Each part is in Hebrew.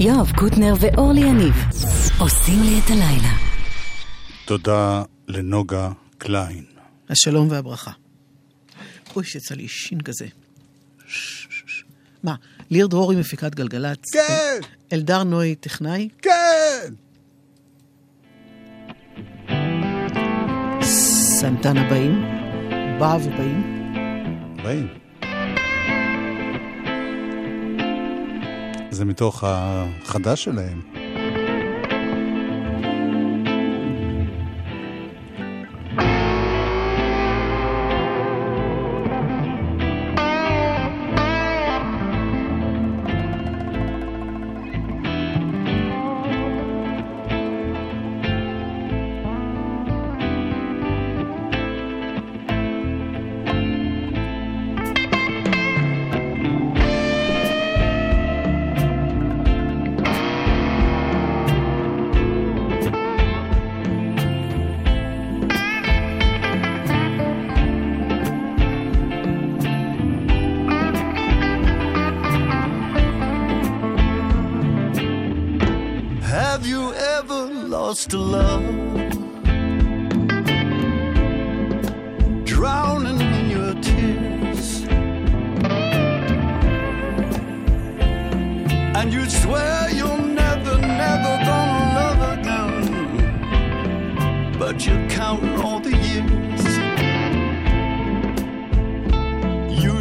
יואב קוטנר ואורלי יניב עושים לי את הלילה. תודה לנוגה קליין. השלום והברכה. אוי, שיצא לי שין כזה. מה, ליר דרורי מפיקת גלגלצ? כן! אלדר נוי טכנאי? כן! סנטנה באים? בא ובאים? באים. זה מתוך החדש שלהם.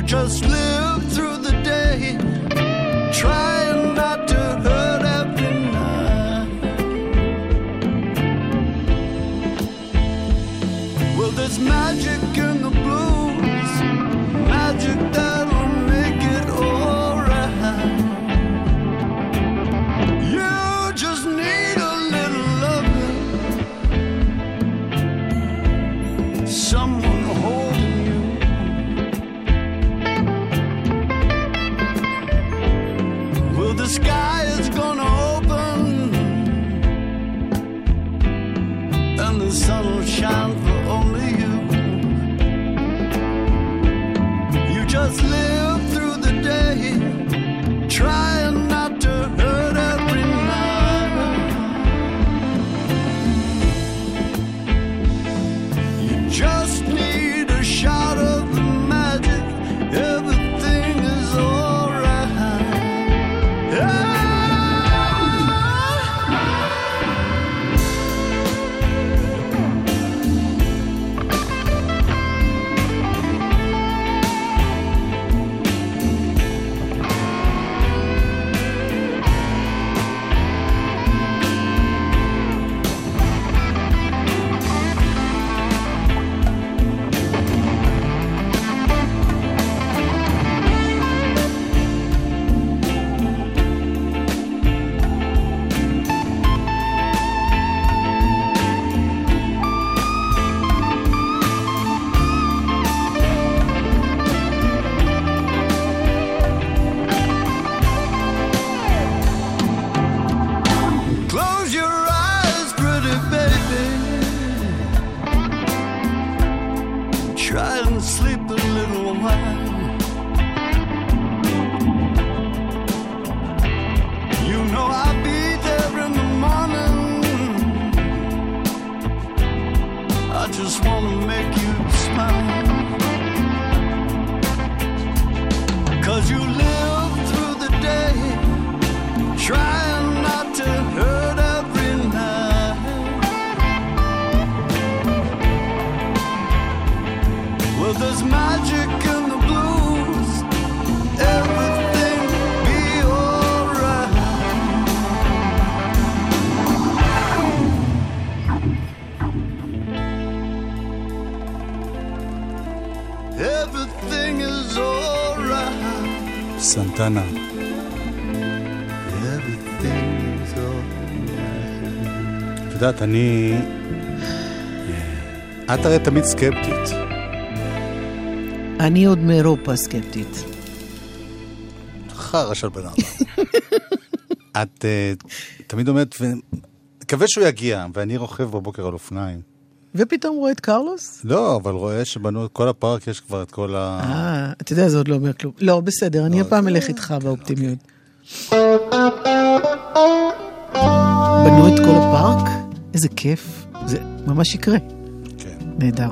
Just live through the day, trying not to hurt every night. Well, there's magic יודעת, אני... את הרי תמיד סקפטית. אני עוד מאירופה סקפטית. חרא של בן אדם. את אה, תמיד אומרת, מקווה שהוא יגיע, ואני רוכב בבוקר על אופניים. ופתאום רואה את קרלוס? לא, אבל רואה שבנו את כל הפארק, יש כבר את כל ה... אה, אתה יודע, זה עוד לא אומר כלום. לא, בסדר, אני לא, הפעם אלך איתך באופטימיות. כן, איזה כיף. זה ממש יקרה. כן. נהדר.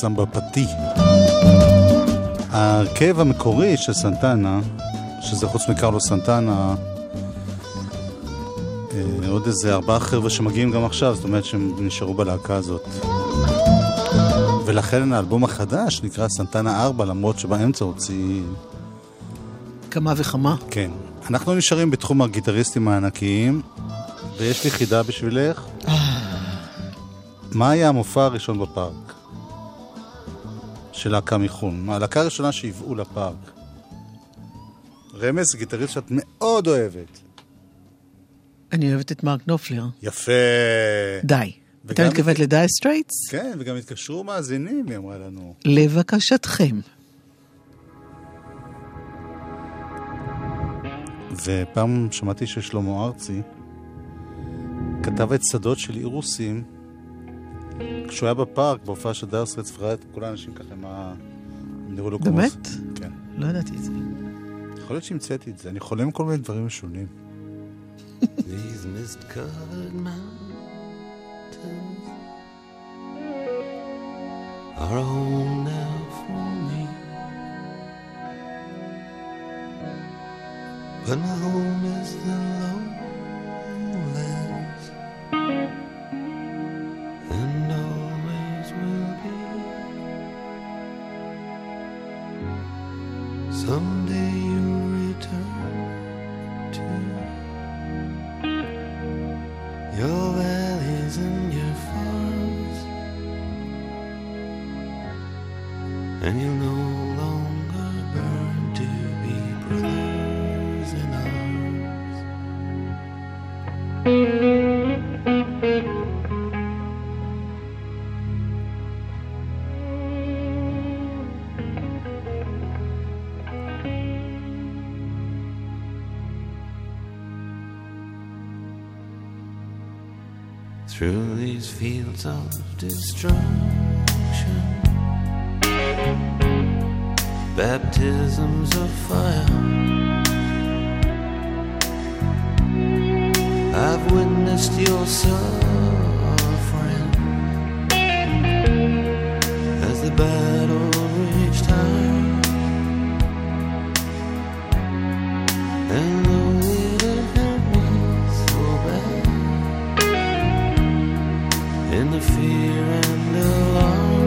קוראים לזה סמבה פתי. ההרכב המקורי של סנטנה, שזה חוץ מקרלו סנטנה, אה, עוד איזה ארבעה חבר'ה שמגיעים גם עכשיו, זאת אומרת שהם נשארו בלהקה הזאת. ולכן האלבום החדש נקרא סנטנה 4, למרות שבאמצע הוציא... כמה וכמה. כן. אנחנו נשארים בתחום הגיטריסטים הענקיים, ויש לי חידה בשבילך. מה היה המופע הראשון בפארק? של להקה מחו"ל. הלהקה הראשונה שהביאו לפארק. רמז, גיטריסט שאת מאוד אוהבת. אני אוהבת את מרק נופלר. יפה. די. אתה מתכוונת ל Dire Straits? כן, וגם התקשרו מאזינים, היא אמרה לנו. לבקשתכם. ופעם שמעתי ששלמה ארצי כתב את שדות של אירוסים כשהוא היה בפארק, בהופעה של דרסרץ, וראה את כל האנשים ככה, מה... הם נראו לו כמו... באמת? כן. לא ידעתי את זה. יכול להיות שהמצאתי את זה, אני חולם כל מיני דברים משונים. These mist-covered mountains are a home now for me. But my home is the lowlands fields of destruction, baptisms of fire. I've witnessed your suffering in the fear and alarm.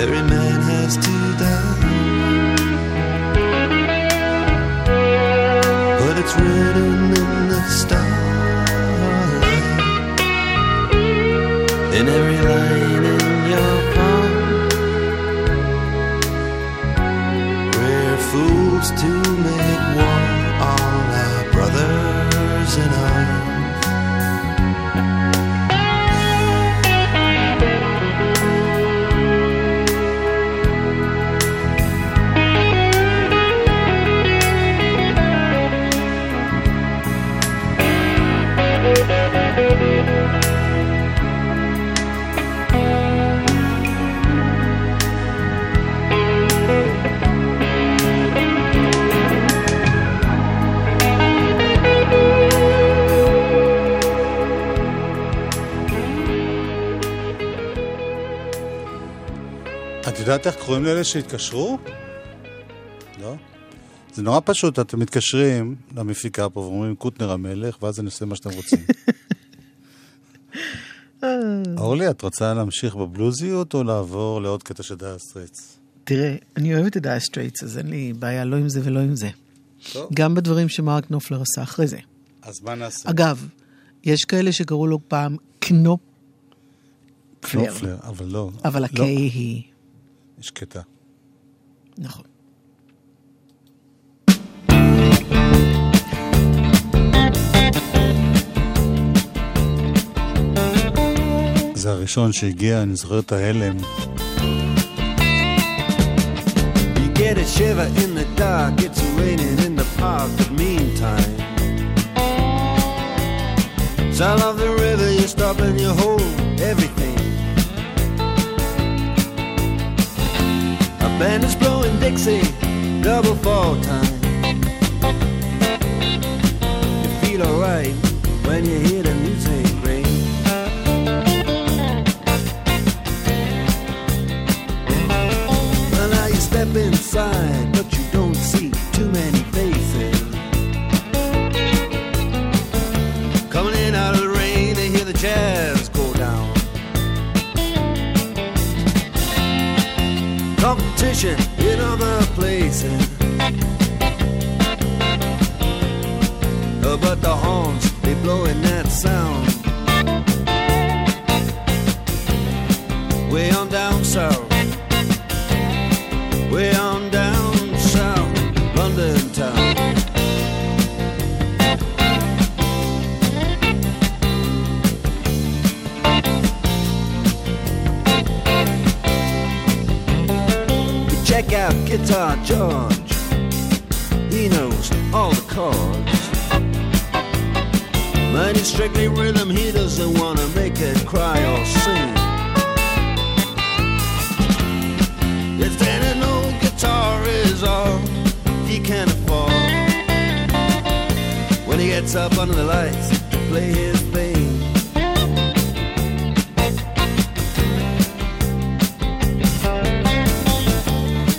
Every man has to יודעת איך קוראים לאלה שהתקשרו? לא? זה נורא פשוט, אתם מתקשרים למפיקה פה ואומרים קוטנר המלך, ואז אני עושה מה שאתם רוצים. אורלי, את רוצה להמשיך בבלוזיות או לעבור לעוד קטע של Dire Straits? תראה, אני אוהבת את Dire Straits, אז אין לי בעיה לא עם זה ולא עם זה. טוב. גם בדברים שמרק נופלר עשה אחרי זה. אז מה נעשה? אגב, יש כאלה שקראו לו פעם קנופ, פלר. קנופלר, אבל לא. אבל לא. הקיי היא... שקטה. נכון. זה הראשון שהגיע, אני זוכר את ההלם. get a shiver in the dark, it's raining in the park, but meantime. Sound of the river, you're stopping and you hold everything. Band is blowing Dixie, double fall time. You feel alright when you hear the music Competition in other places. Uh, but the horns, they blowing that sound. Is all he can afford, when he gets up under the lights to play his thing.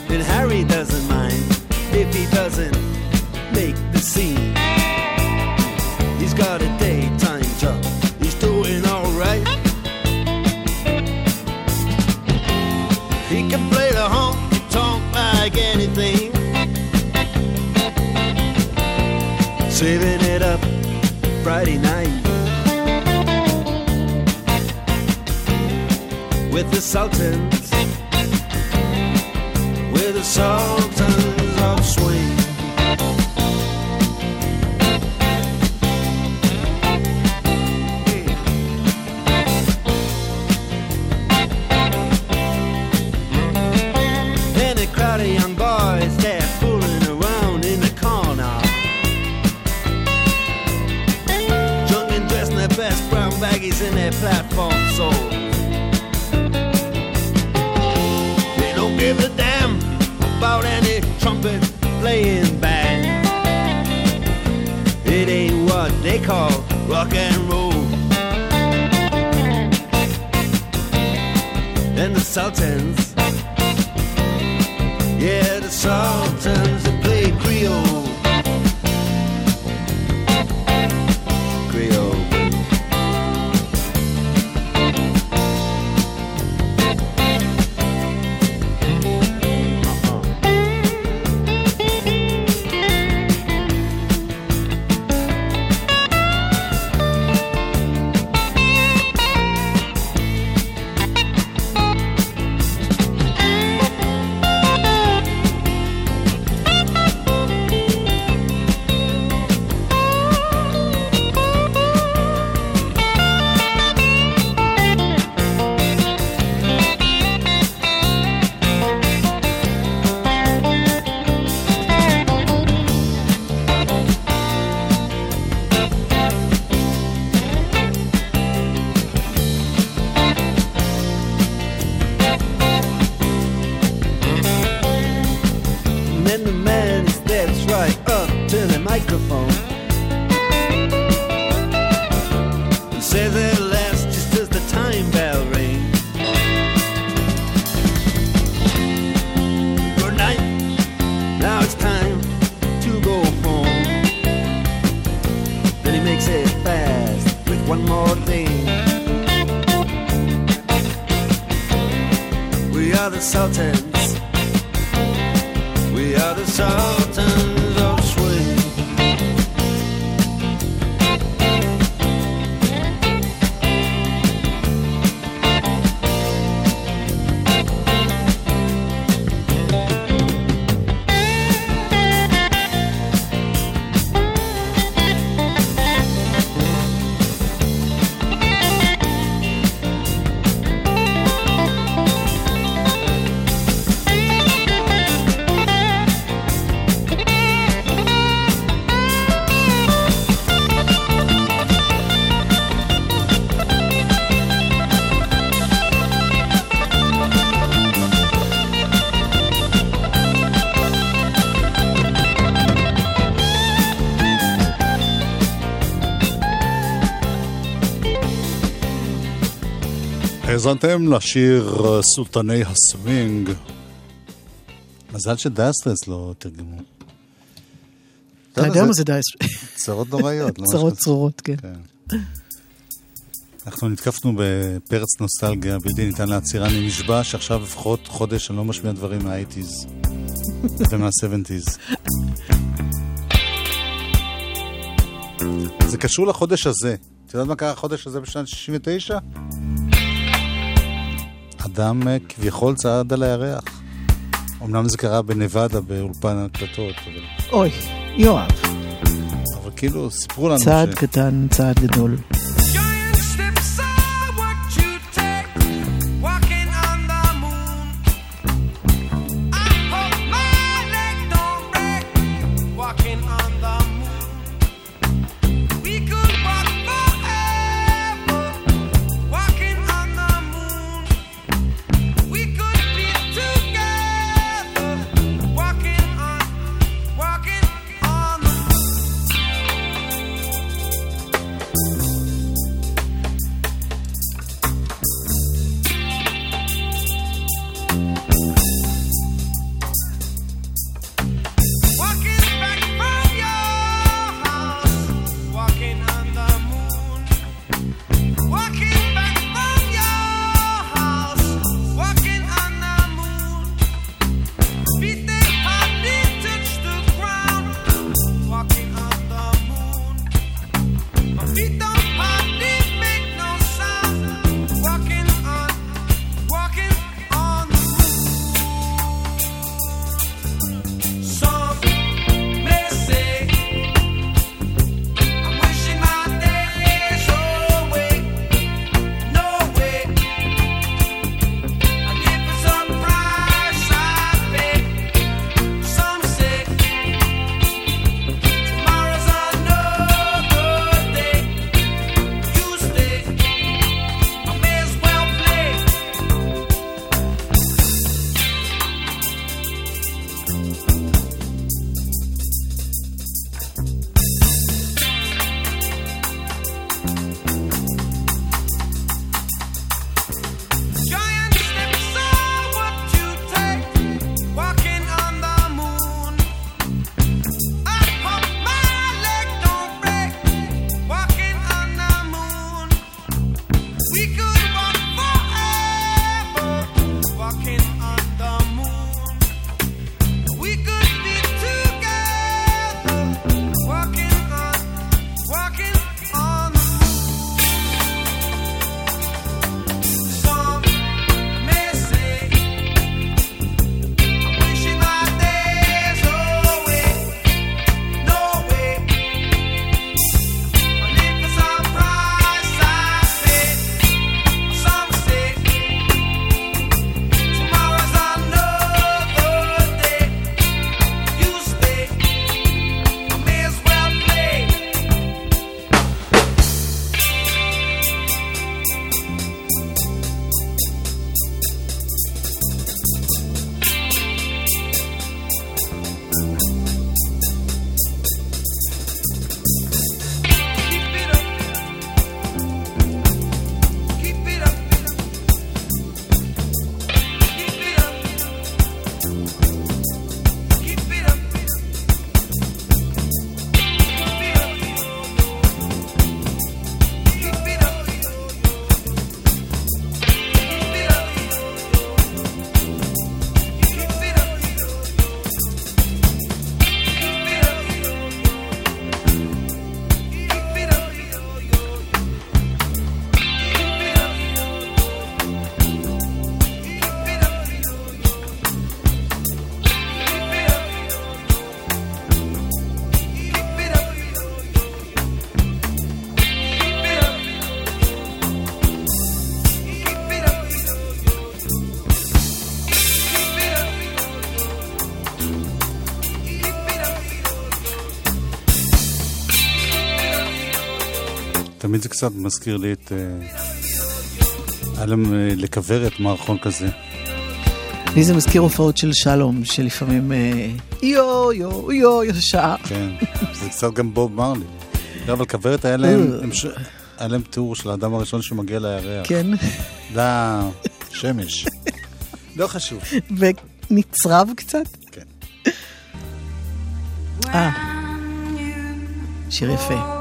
And Harry doesn't mind if he doesn't make the scene. Friday night. With the Sultans, with the Sultans insulted האזנתם לשיר אה, סולטני הסווינג. מזל ש Dire Straits לא תרגמו. אתה יודע מה זה dire? צרות נוראיות. לא צרות צרורות, כן. כן. אנחנו נתקפנו בפרץ נוסטלגיה בלתי ניתן לעצירה. אני נשבע שעכשיו לפחות חודש אני לא משמיע דברים מה-80's ומה-70's. זה קשור לחודש הזה. את יודעת מה קרה החודש הזה בשנת 69? אדם אה, כביכול צעד על הירח. אמנם זה קרה בנבדה באולפן הקלטות, אבל, אוי, יואב, אבל כאילו סיפרו לנו צעד ש... קטן, צעד גדול. תמיד זה קצת מזכיר לי את... אה, היה להם אה, לכוורת מערכון כזה. לי זה מזכיר הופעות של שלום, שלפעמים אה, יו יו יו יו שעה. כן, זה קצת גם בוב מרלי. לא, אבל כוורת היה להם. היה להם תיאור של האדם הראשון שמגיע לירח. כן, לשמש. לא חשוב. ונצרב קצת. כן. אה, שיר יפה.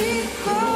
because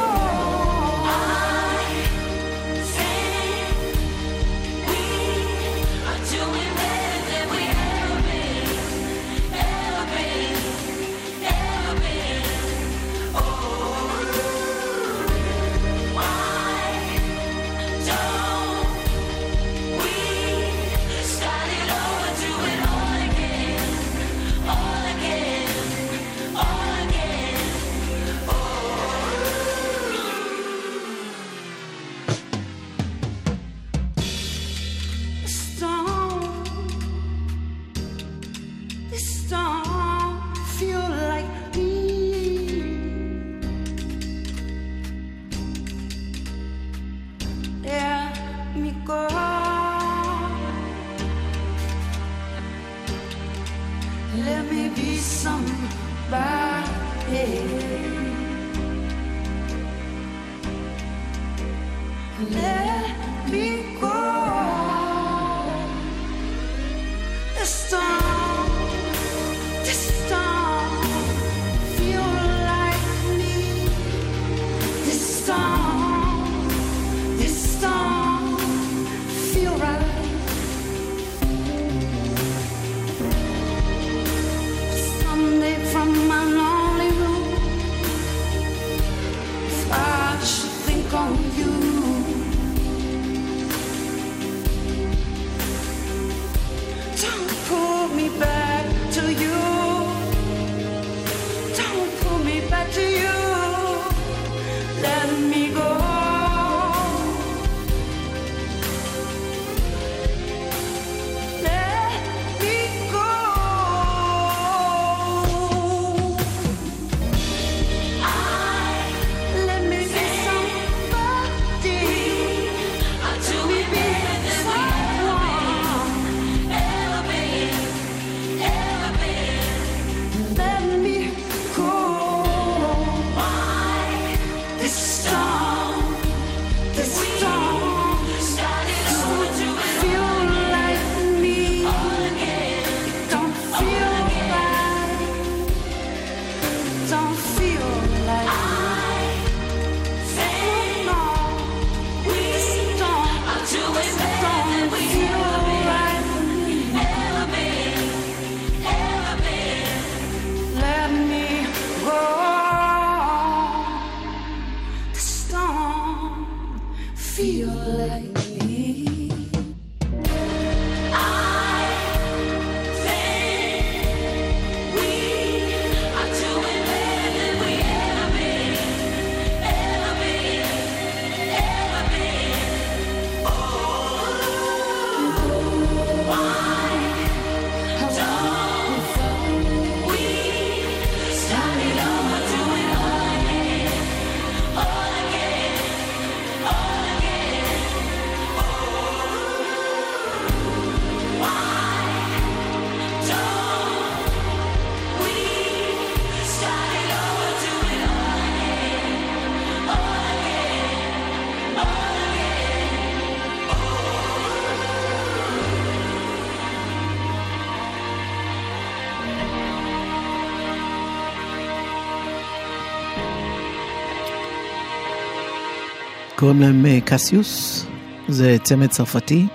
קוראים להם אה, קסיוס, זה צמד צרפתי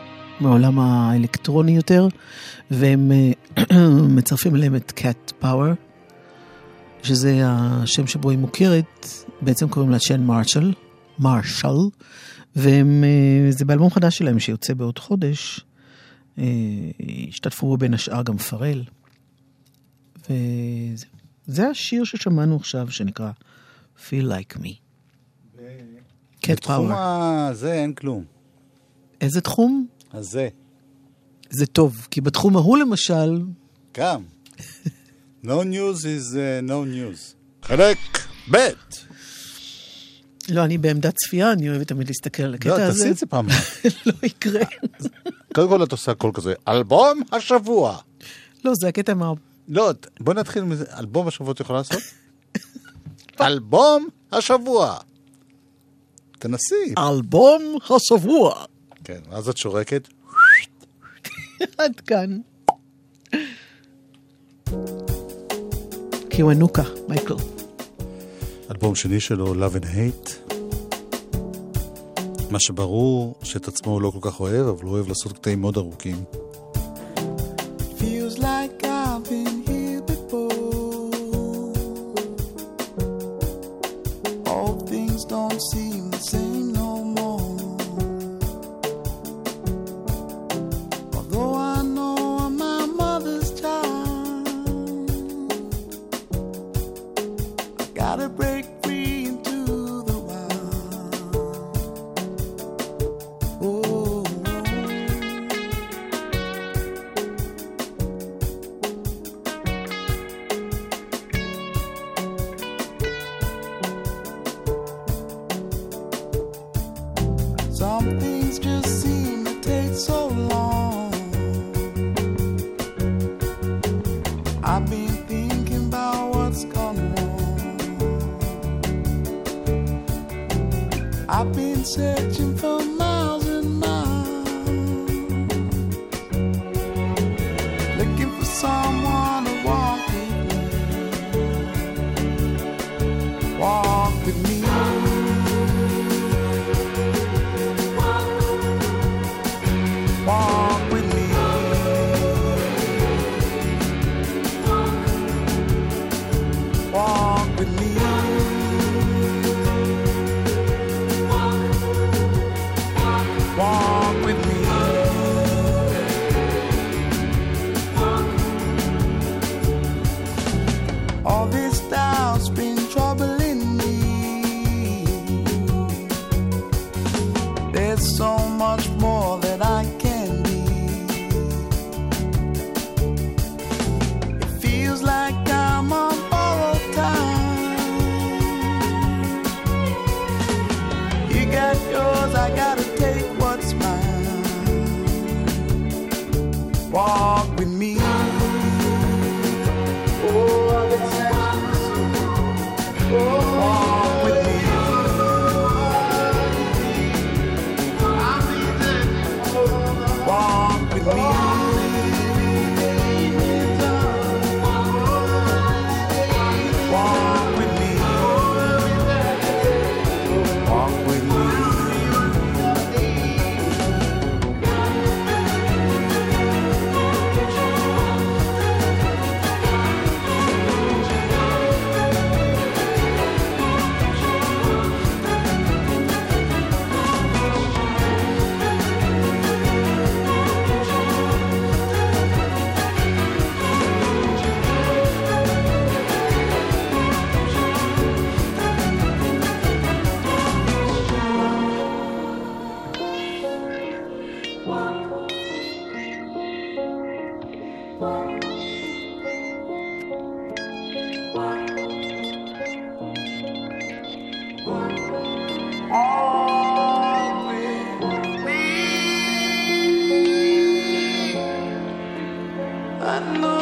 מעולם האלקטרוני יותר, והם אה, מצרפים אליהם את קאט פאוור, שזה השם שבו היא מוכרת, בעצם קוראים לה צ'ן מרשל, מרשל, וזה באלבום חדש שלהם שיוצא בעוד חודש. אה, השתתפו בו בין השאר גם פרל. וזה השיר ששמענו עכשיו שנקרא Feel Like Me. קט בתחום פאוור. הזה אין כלום. איזה תחום? הזה. זה טוב, כי בתחום ההוא למשל, גם. No news is uh, no news. חלק ב'. לא, אני בעמדת צפייה, אני אוהבת תמיד להסתכל על הקטע לא, הזה. תעשי את זה פעם. לא יקרה. קודם כל את עושה קול כזה, אלבום השבוע. לא, זה הקטע מה... לא, בוא נתחיל מזה, אלבום השבוע את יכולה לעשות? אלבום השבוע. תנסי. אלבום השבוע. כן, ואז את שורקת. עד כאן. קיוונוקה, מייקל. אלבום שני שלו, Love and Hate. מה שברור, שאת עצמו הוא לא כל כך אוהב, אבל הוא אוהב לעשות קטעים מאוד ארוכים. одну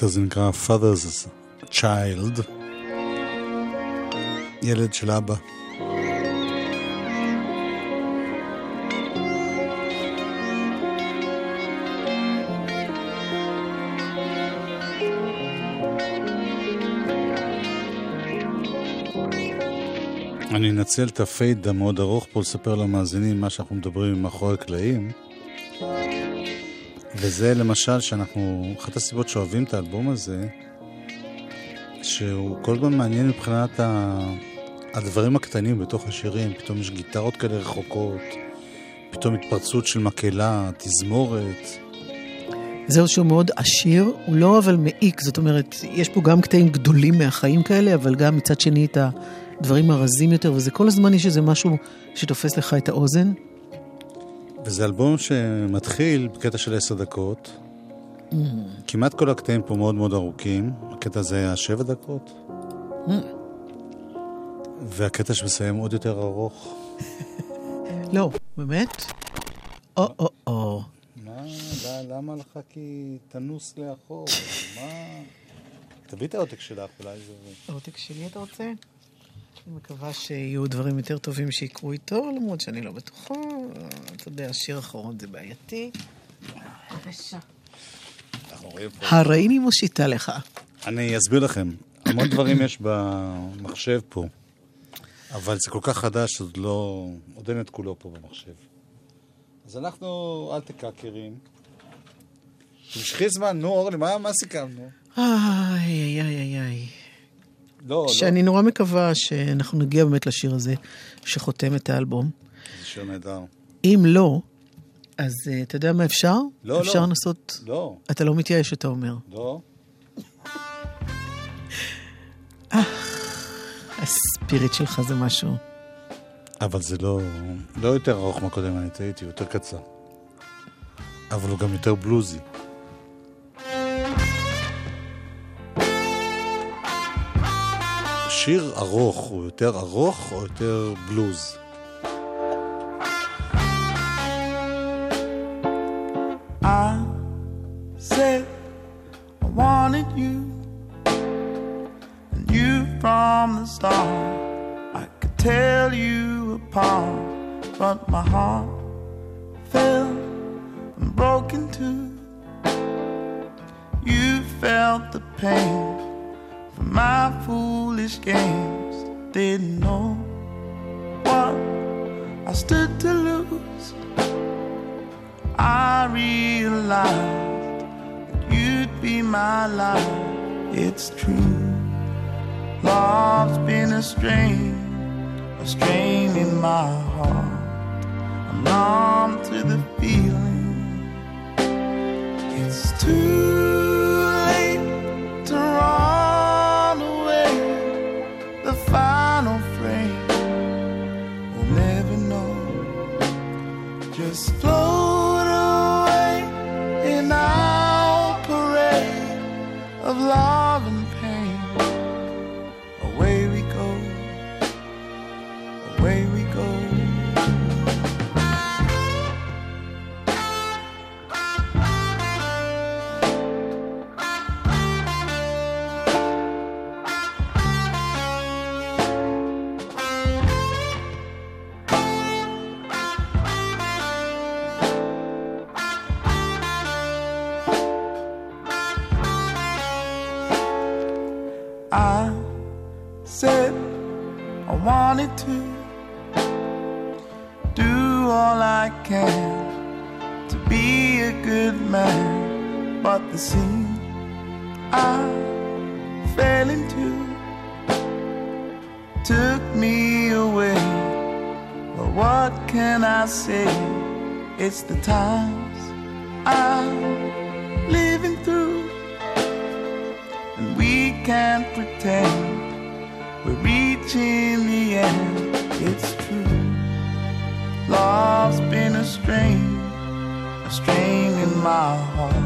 הקטע הזה נקרא Father's Child, ילד של אבא. אני אנצל את הפייד המאוד ארוך פה לספר למאזינים מה שאנחנו מדברים מאחורי הקלעים. וזה למשל שאנחנו, אחת הסיבות שאוהבים את האלבום הזה, שהוא כל הזמן מעניין מבחינת ה... הדברים הקטנים בתוך השירים, פתאום יש גיטרות כאלה רחוקות, פתאום התפרצות של מקהלה, תזמורת. זהו שהוא מאוד עשיר, הוא לא אבל מעיק, זאת אומרת, יש פה גם קטעים גדולים מהחיים כאלה, אבל גם מצד שני את הדברים הרזים יותר, וזה כל הזמן יש איזה משהו שתופס לך את האוזן. וזה אלבום שמתחיל בקטע של עשר דקות. כמעט כל הקטעים פה מאוד מאוד ארוכים. הקטע הזה היה שבע דקות. והקטע שמסיים עוד יותר ארוך. לא, באמת? או-או-או. מה? למה לך כי תנוס לאחור? מה? תביא את העותק שלך, אולי זה... העותק שלי אתה רוצה? אני מקווה שיהיו דברים יותר טובים שיקרו איתו, למרות שאני לא בטוחה. אתה יודע, שיר אחרון זה בעייתי. בבקשה. פה. הריני מושיטה לך. אני אסביר לכם. המון דברים יש במחשב פה, אבל זה כל כך חדש, עוד לא... עוד אין את כולו פה במחשב. אז אנחנו, אל תקעקרים. תמשכי זמן, נו, אורלי, מה, מה סיכמנו? איי, איי, איי, איי, איי. לא, שאני נורא מקווה שאנחנו נגיע באמת לשיר הזה שחותם את האלבום. לא. זה שיר נהדר. אם לא, אז אה, אתה יודע מה אפשר? לא, אפשר לא. לנסות... לא, אתה לא מתייאש, אתה אומר. לא. הספיריט שלך זה משהו. אבל זה לא, לא יותר ארוך מהקודם, אני טעיתי, יותר קצר. אבל הוא גם יותר בלוזי. שיר ארוך הוא יותר ארוך או יותר בלוז? I could tell you apart, but my heart fell and broke in two. You felt the pain from my foolish games, didn't know what I stood to lose. I realized that you'd be my life. It's true. Love's been a strain, a strain in my heart. I'm numb to the feeling. It's too pretend we're reaching the end. It's true. Love's been a strain, a strain in my heart.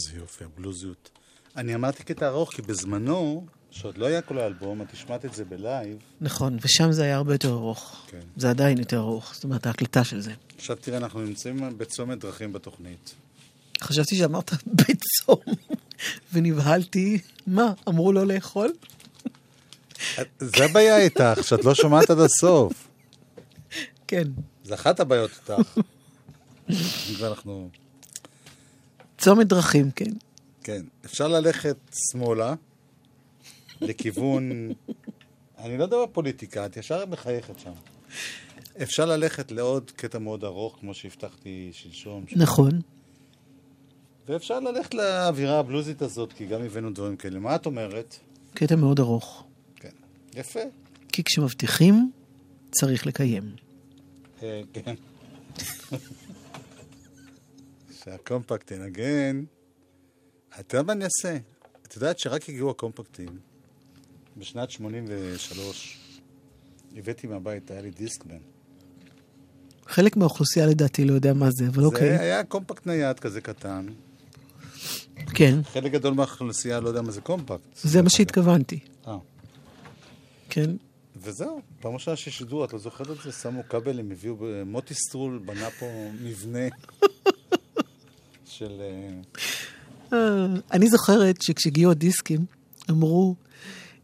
איזה יופי, הבלוזיות. אני אמרתי קטע ארוך, כי בזמנו, שעוד לא היה כל האלבום, את השמעת את זה בלייב. נכון, ושם זה היה הרבה יותר ארוך. כן. זה עדיין יותר ארוך, זאת אומרת, ההקלטה של זה. עכשיו תראה, אנחנו נמצאים בצומת דרכים בתוכנית. חשבתי שאמרת בצום, ונבהלתי. מה, אמרו לא לאכול? זה הבעיה איתך, שאת לא שומעת עד הסוף. כן. זה אחת הבעיות איתך. אם כבר אנחנו... צומת דרכים, כן. כן. אפשר ללכת שמאלה, לכיוון... אני לא יודע בפוליטיקה, את ישר מחייכת שם. אפשר ללכת לעוד קטע מאוד ארוך, כמו שהבטחתי שלשום. נכון. ואפשר ללכת לאווירה הבלוזית הזאת, כי גם הבאנו דברים כאלה. מה את אומרת? קטע מאוד ארוך. כן. יפה. כי כשמבטיחים, צריך לקיים. אה, כן. שהקומפקט ינגן. אתה יודע מה אני אעשה? את יודעת שרק הגיעו הקומפקטים. בשנת 83 הבאתי מהבית, היה לי דיסקמן. חלק מהאוכלוסייה לדעתי לא יודע מה זה, אבל אוקיי. זה היה קומפקט נייד כזה קטן. כן, חלק גדול מהאוכלוסייה לא יודע מה זה קומפקט. זה מה שהתכוונתי. אה. כן. וזהו, פעם ראשונה ששידרו, את לא זוכרת את זה? שמו כבלים, הביאו, מוטי סטרול בנה פה מבנה של... אה, אה, אני זוכרת שכשהגיעו הדיסקים, אמרו,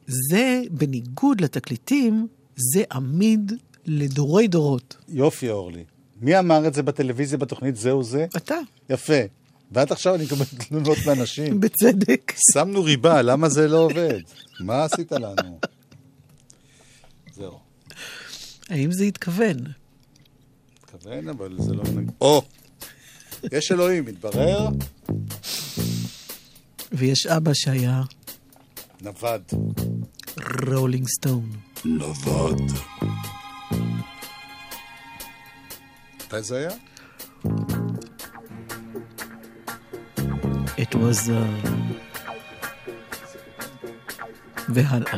זה בניגוד לתקליטים, זה עמיד לדורי דורות. יופי, אורלי. מי אמר את זה בטלוויזיה בתוכנית זהו זה? אתה, יפה. ועד עכשיו אני מקבל תלונות מאנשים. בצדק. שמנו ריבה, למה זה לא עובד? מה עשית לנו? זהו. האם זה התכוון? מתכוון, אבל זה לא... או! יש אלוהים, מתברר, ויש אבא שהיה נווד. רולינג סטון. נווד. מתי זה היה? It was... Uh... והלאה.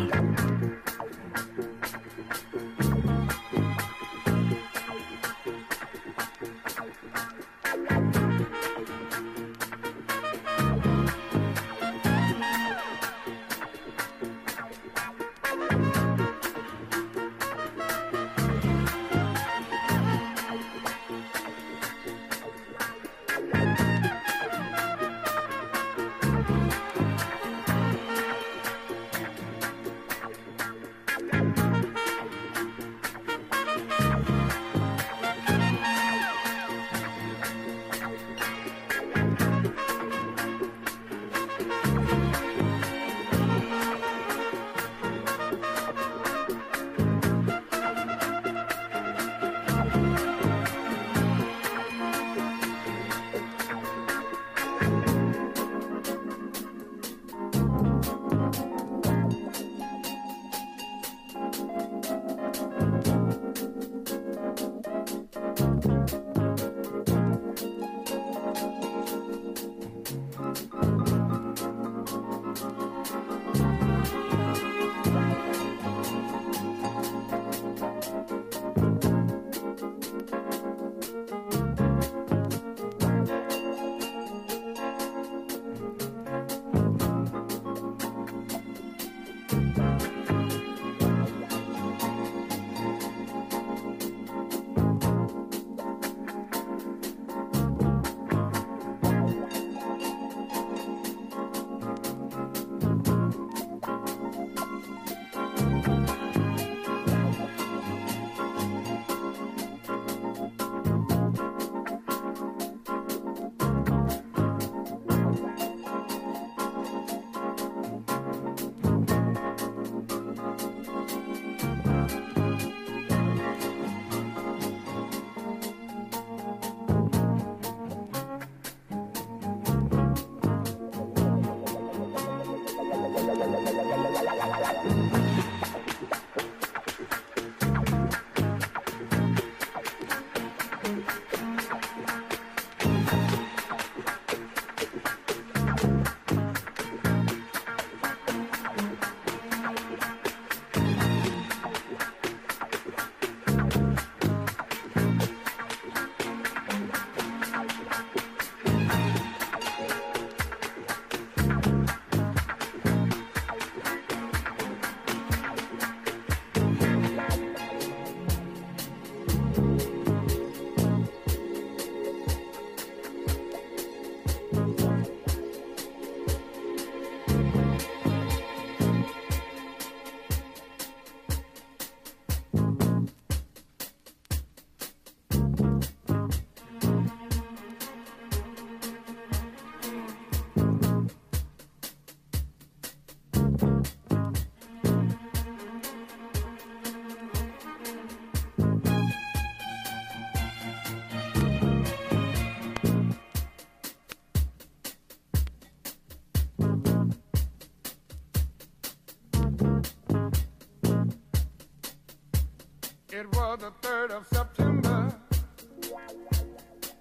It was the 3rd of September.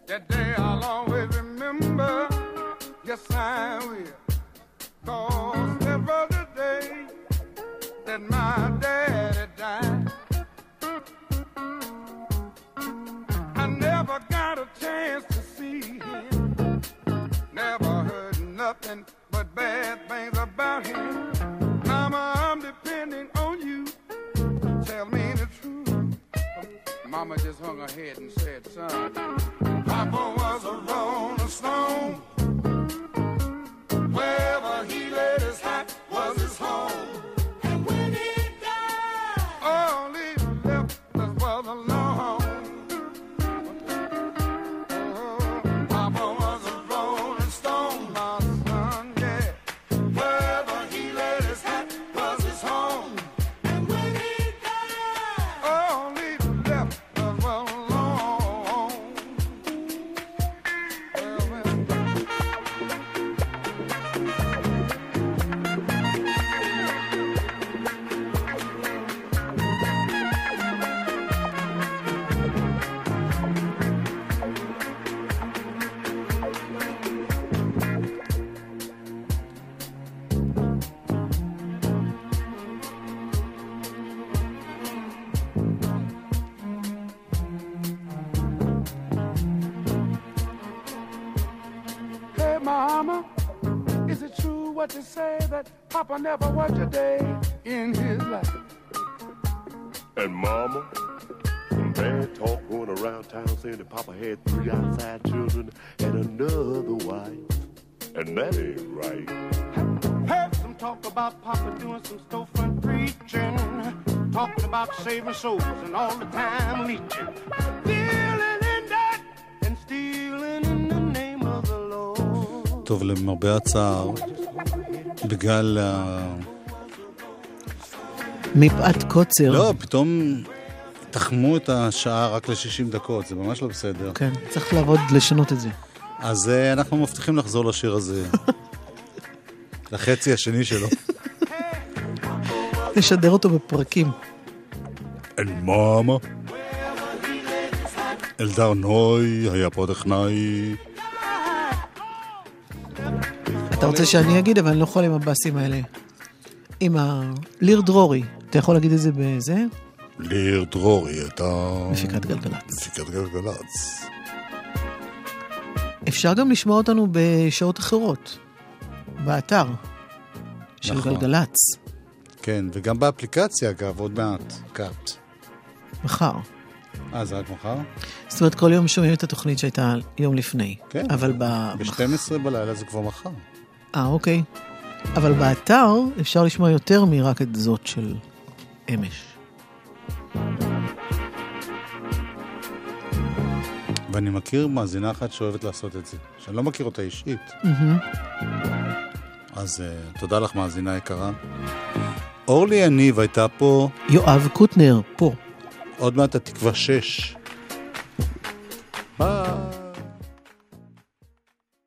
That day I'll always remember. Yes, I will. Papa never worked a day in his life? And mama, some bad talk going around town saying that Papa had three outside children and another wife. And that ain't right. Heard some talk about Papa doing some storefront preaching, talking about saving souls and all the time leeching, dealing in that and stealing in the name of the Lord. טוב, למרבה הצער, בגלל ה... מפאת קוצר. לא, פתאום תחמו את השעה רק ל-60 דקות, זה ממש לא בסדר. כן, צריך לעבוד, לשנות את זה. אז אה, אנחנו מבטיחים לחזור לשיר הזה. לחצי השני שלו. לשדר אותו בפרקים. אל מאמה. אלדר נוי היה פה טכנאי. אתה רוצה שאני אגיד, אבל אני לא יכול עם הבאסים האלה. עם ה... ליר דרורי, אתה יכול להגיד את זה בזה? ליר דרורי הייתה... מפיקת גלגלצ. מפיקת גלגלצ. אפשר גם לשמוע אותנו בשעות אחרות, באתר של נכון. גלגלצ, כן, וגם באפליקציה, אגב, עוד מעט. קאט. מחר. אה, זה רק מחר? זאת אומרת, כל יום שומעים את התוכנית שהייתה יום לפני. כן. אבל ב... ב-12 בלילה זה כבר מחר. אה, אוקיי. אבל באתר אפשר לשמוע יותר מרק את זאת של אמש. ואני מכיר מאזינה אחת שאוהבת לעשות את זה, שאני לא מכיר אותה אישית. אז uh, תודה לך, מאזינה יקרה. אורלי יניב הייתה פה, יואב קוטנר, פה. עוד מעט התקווה 6. ביי.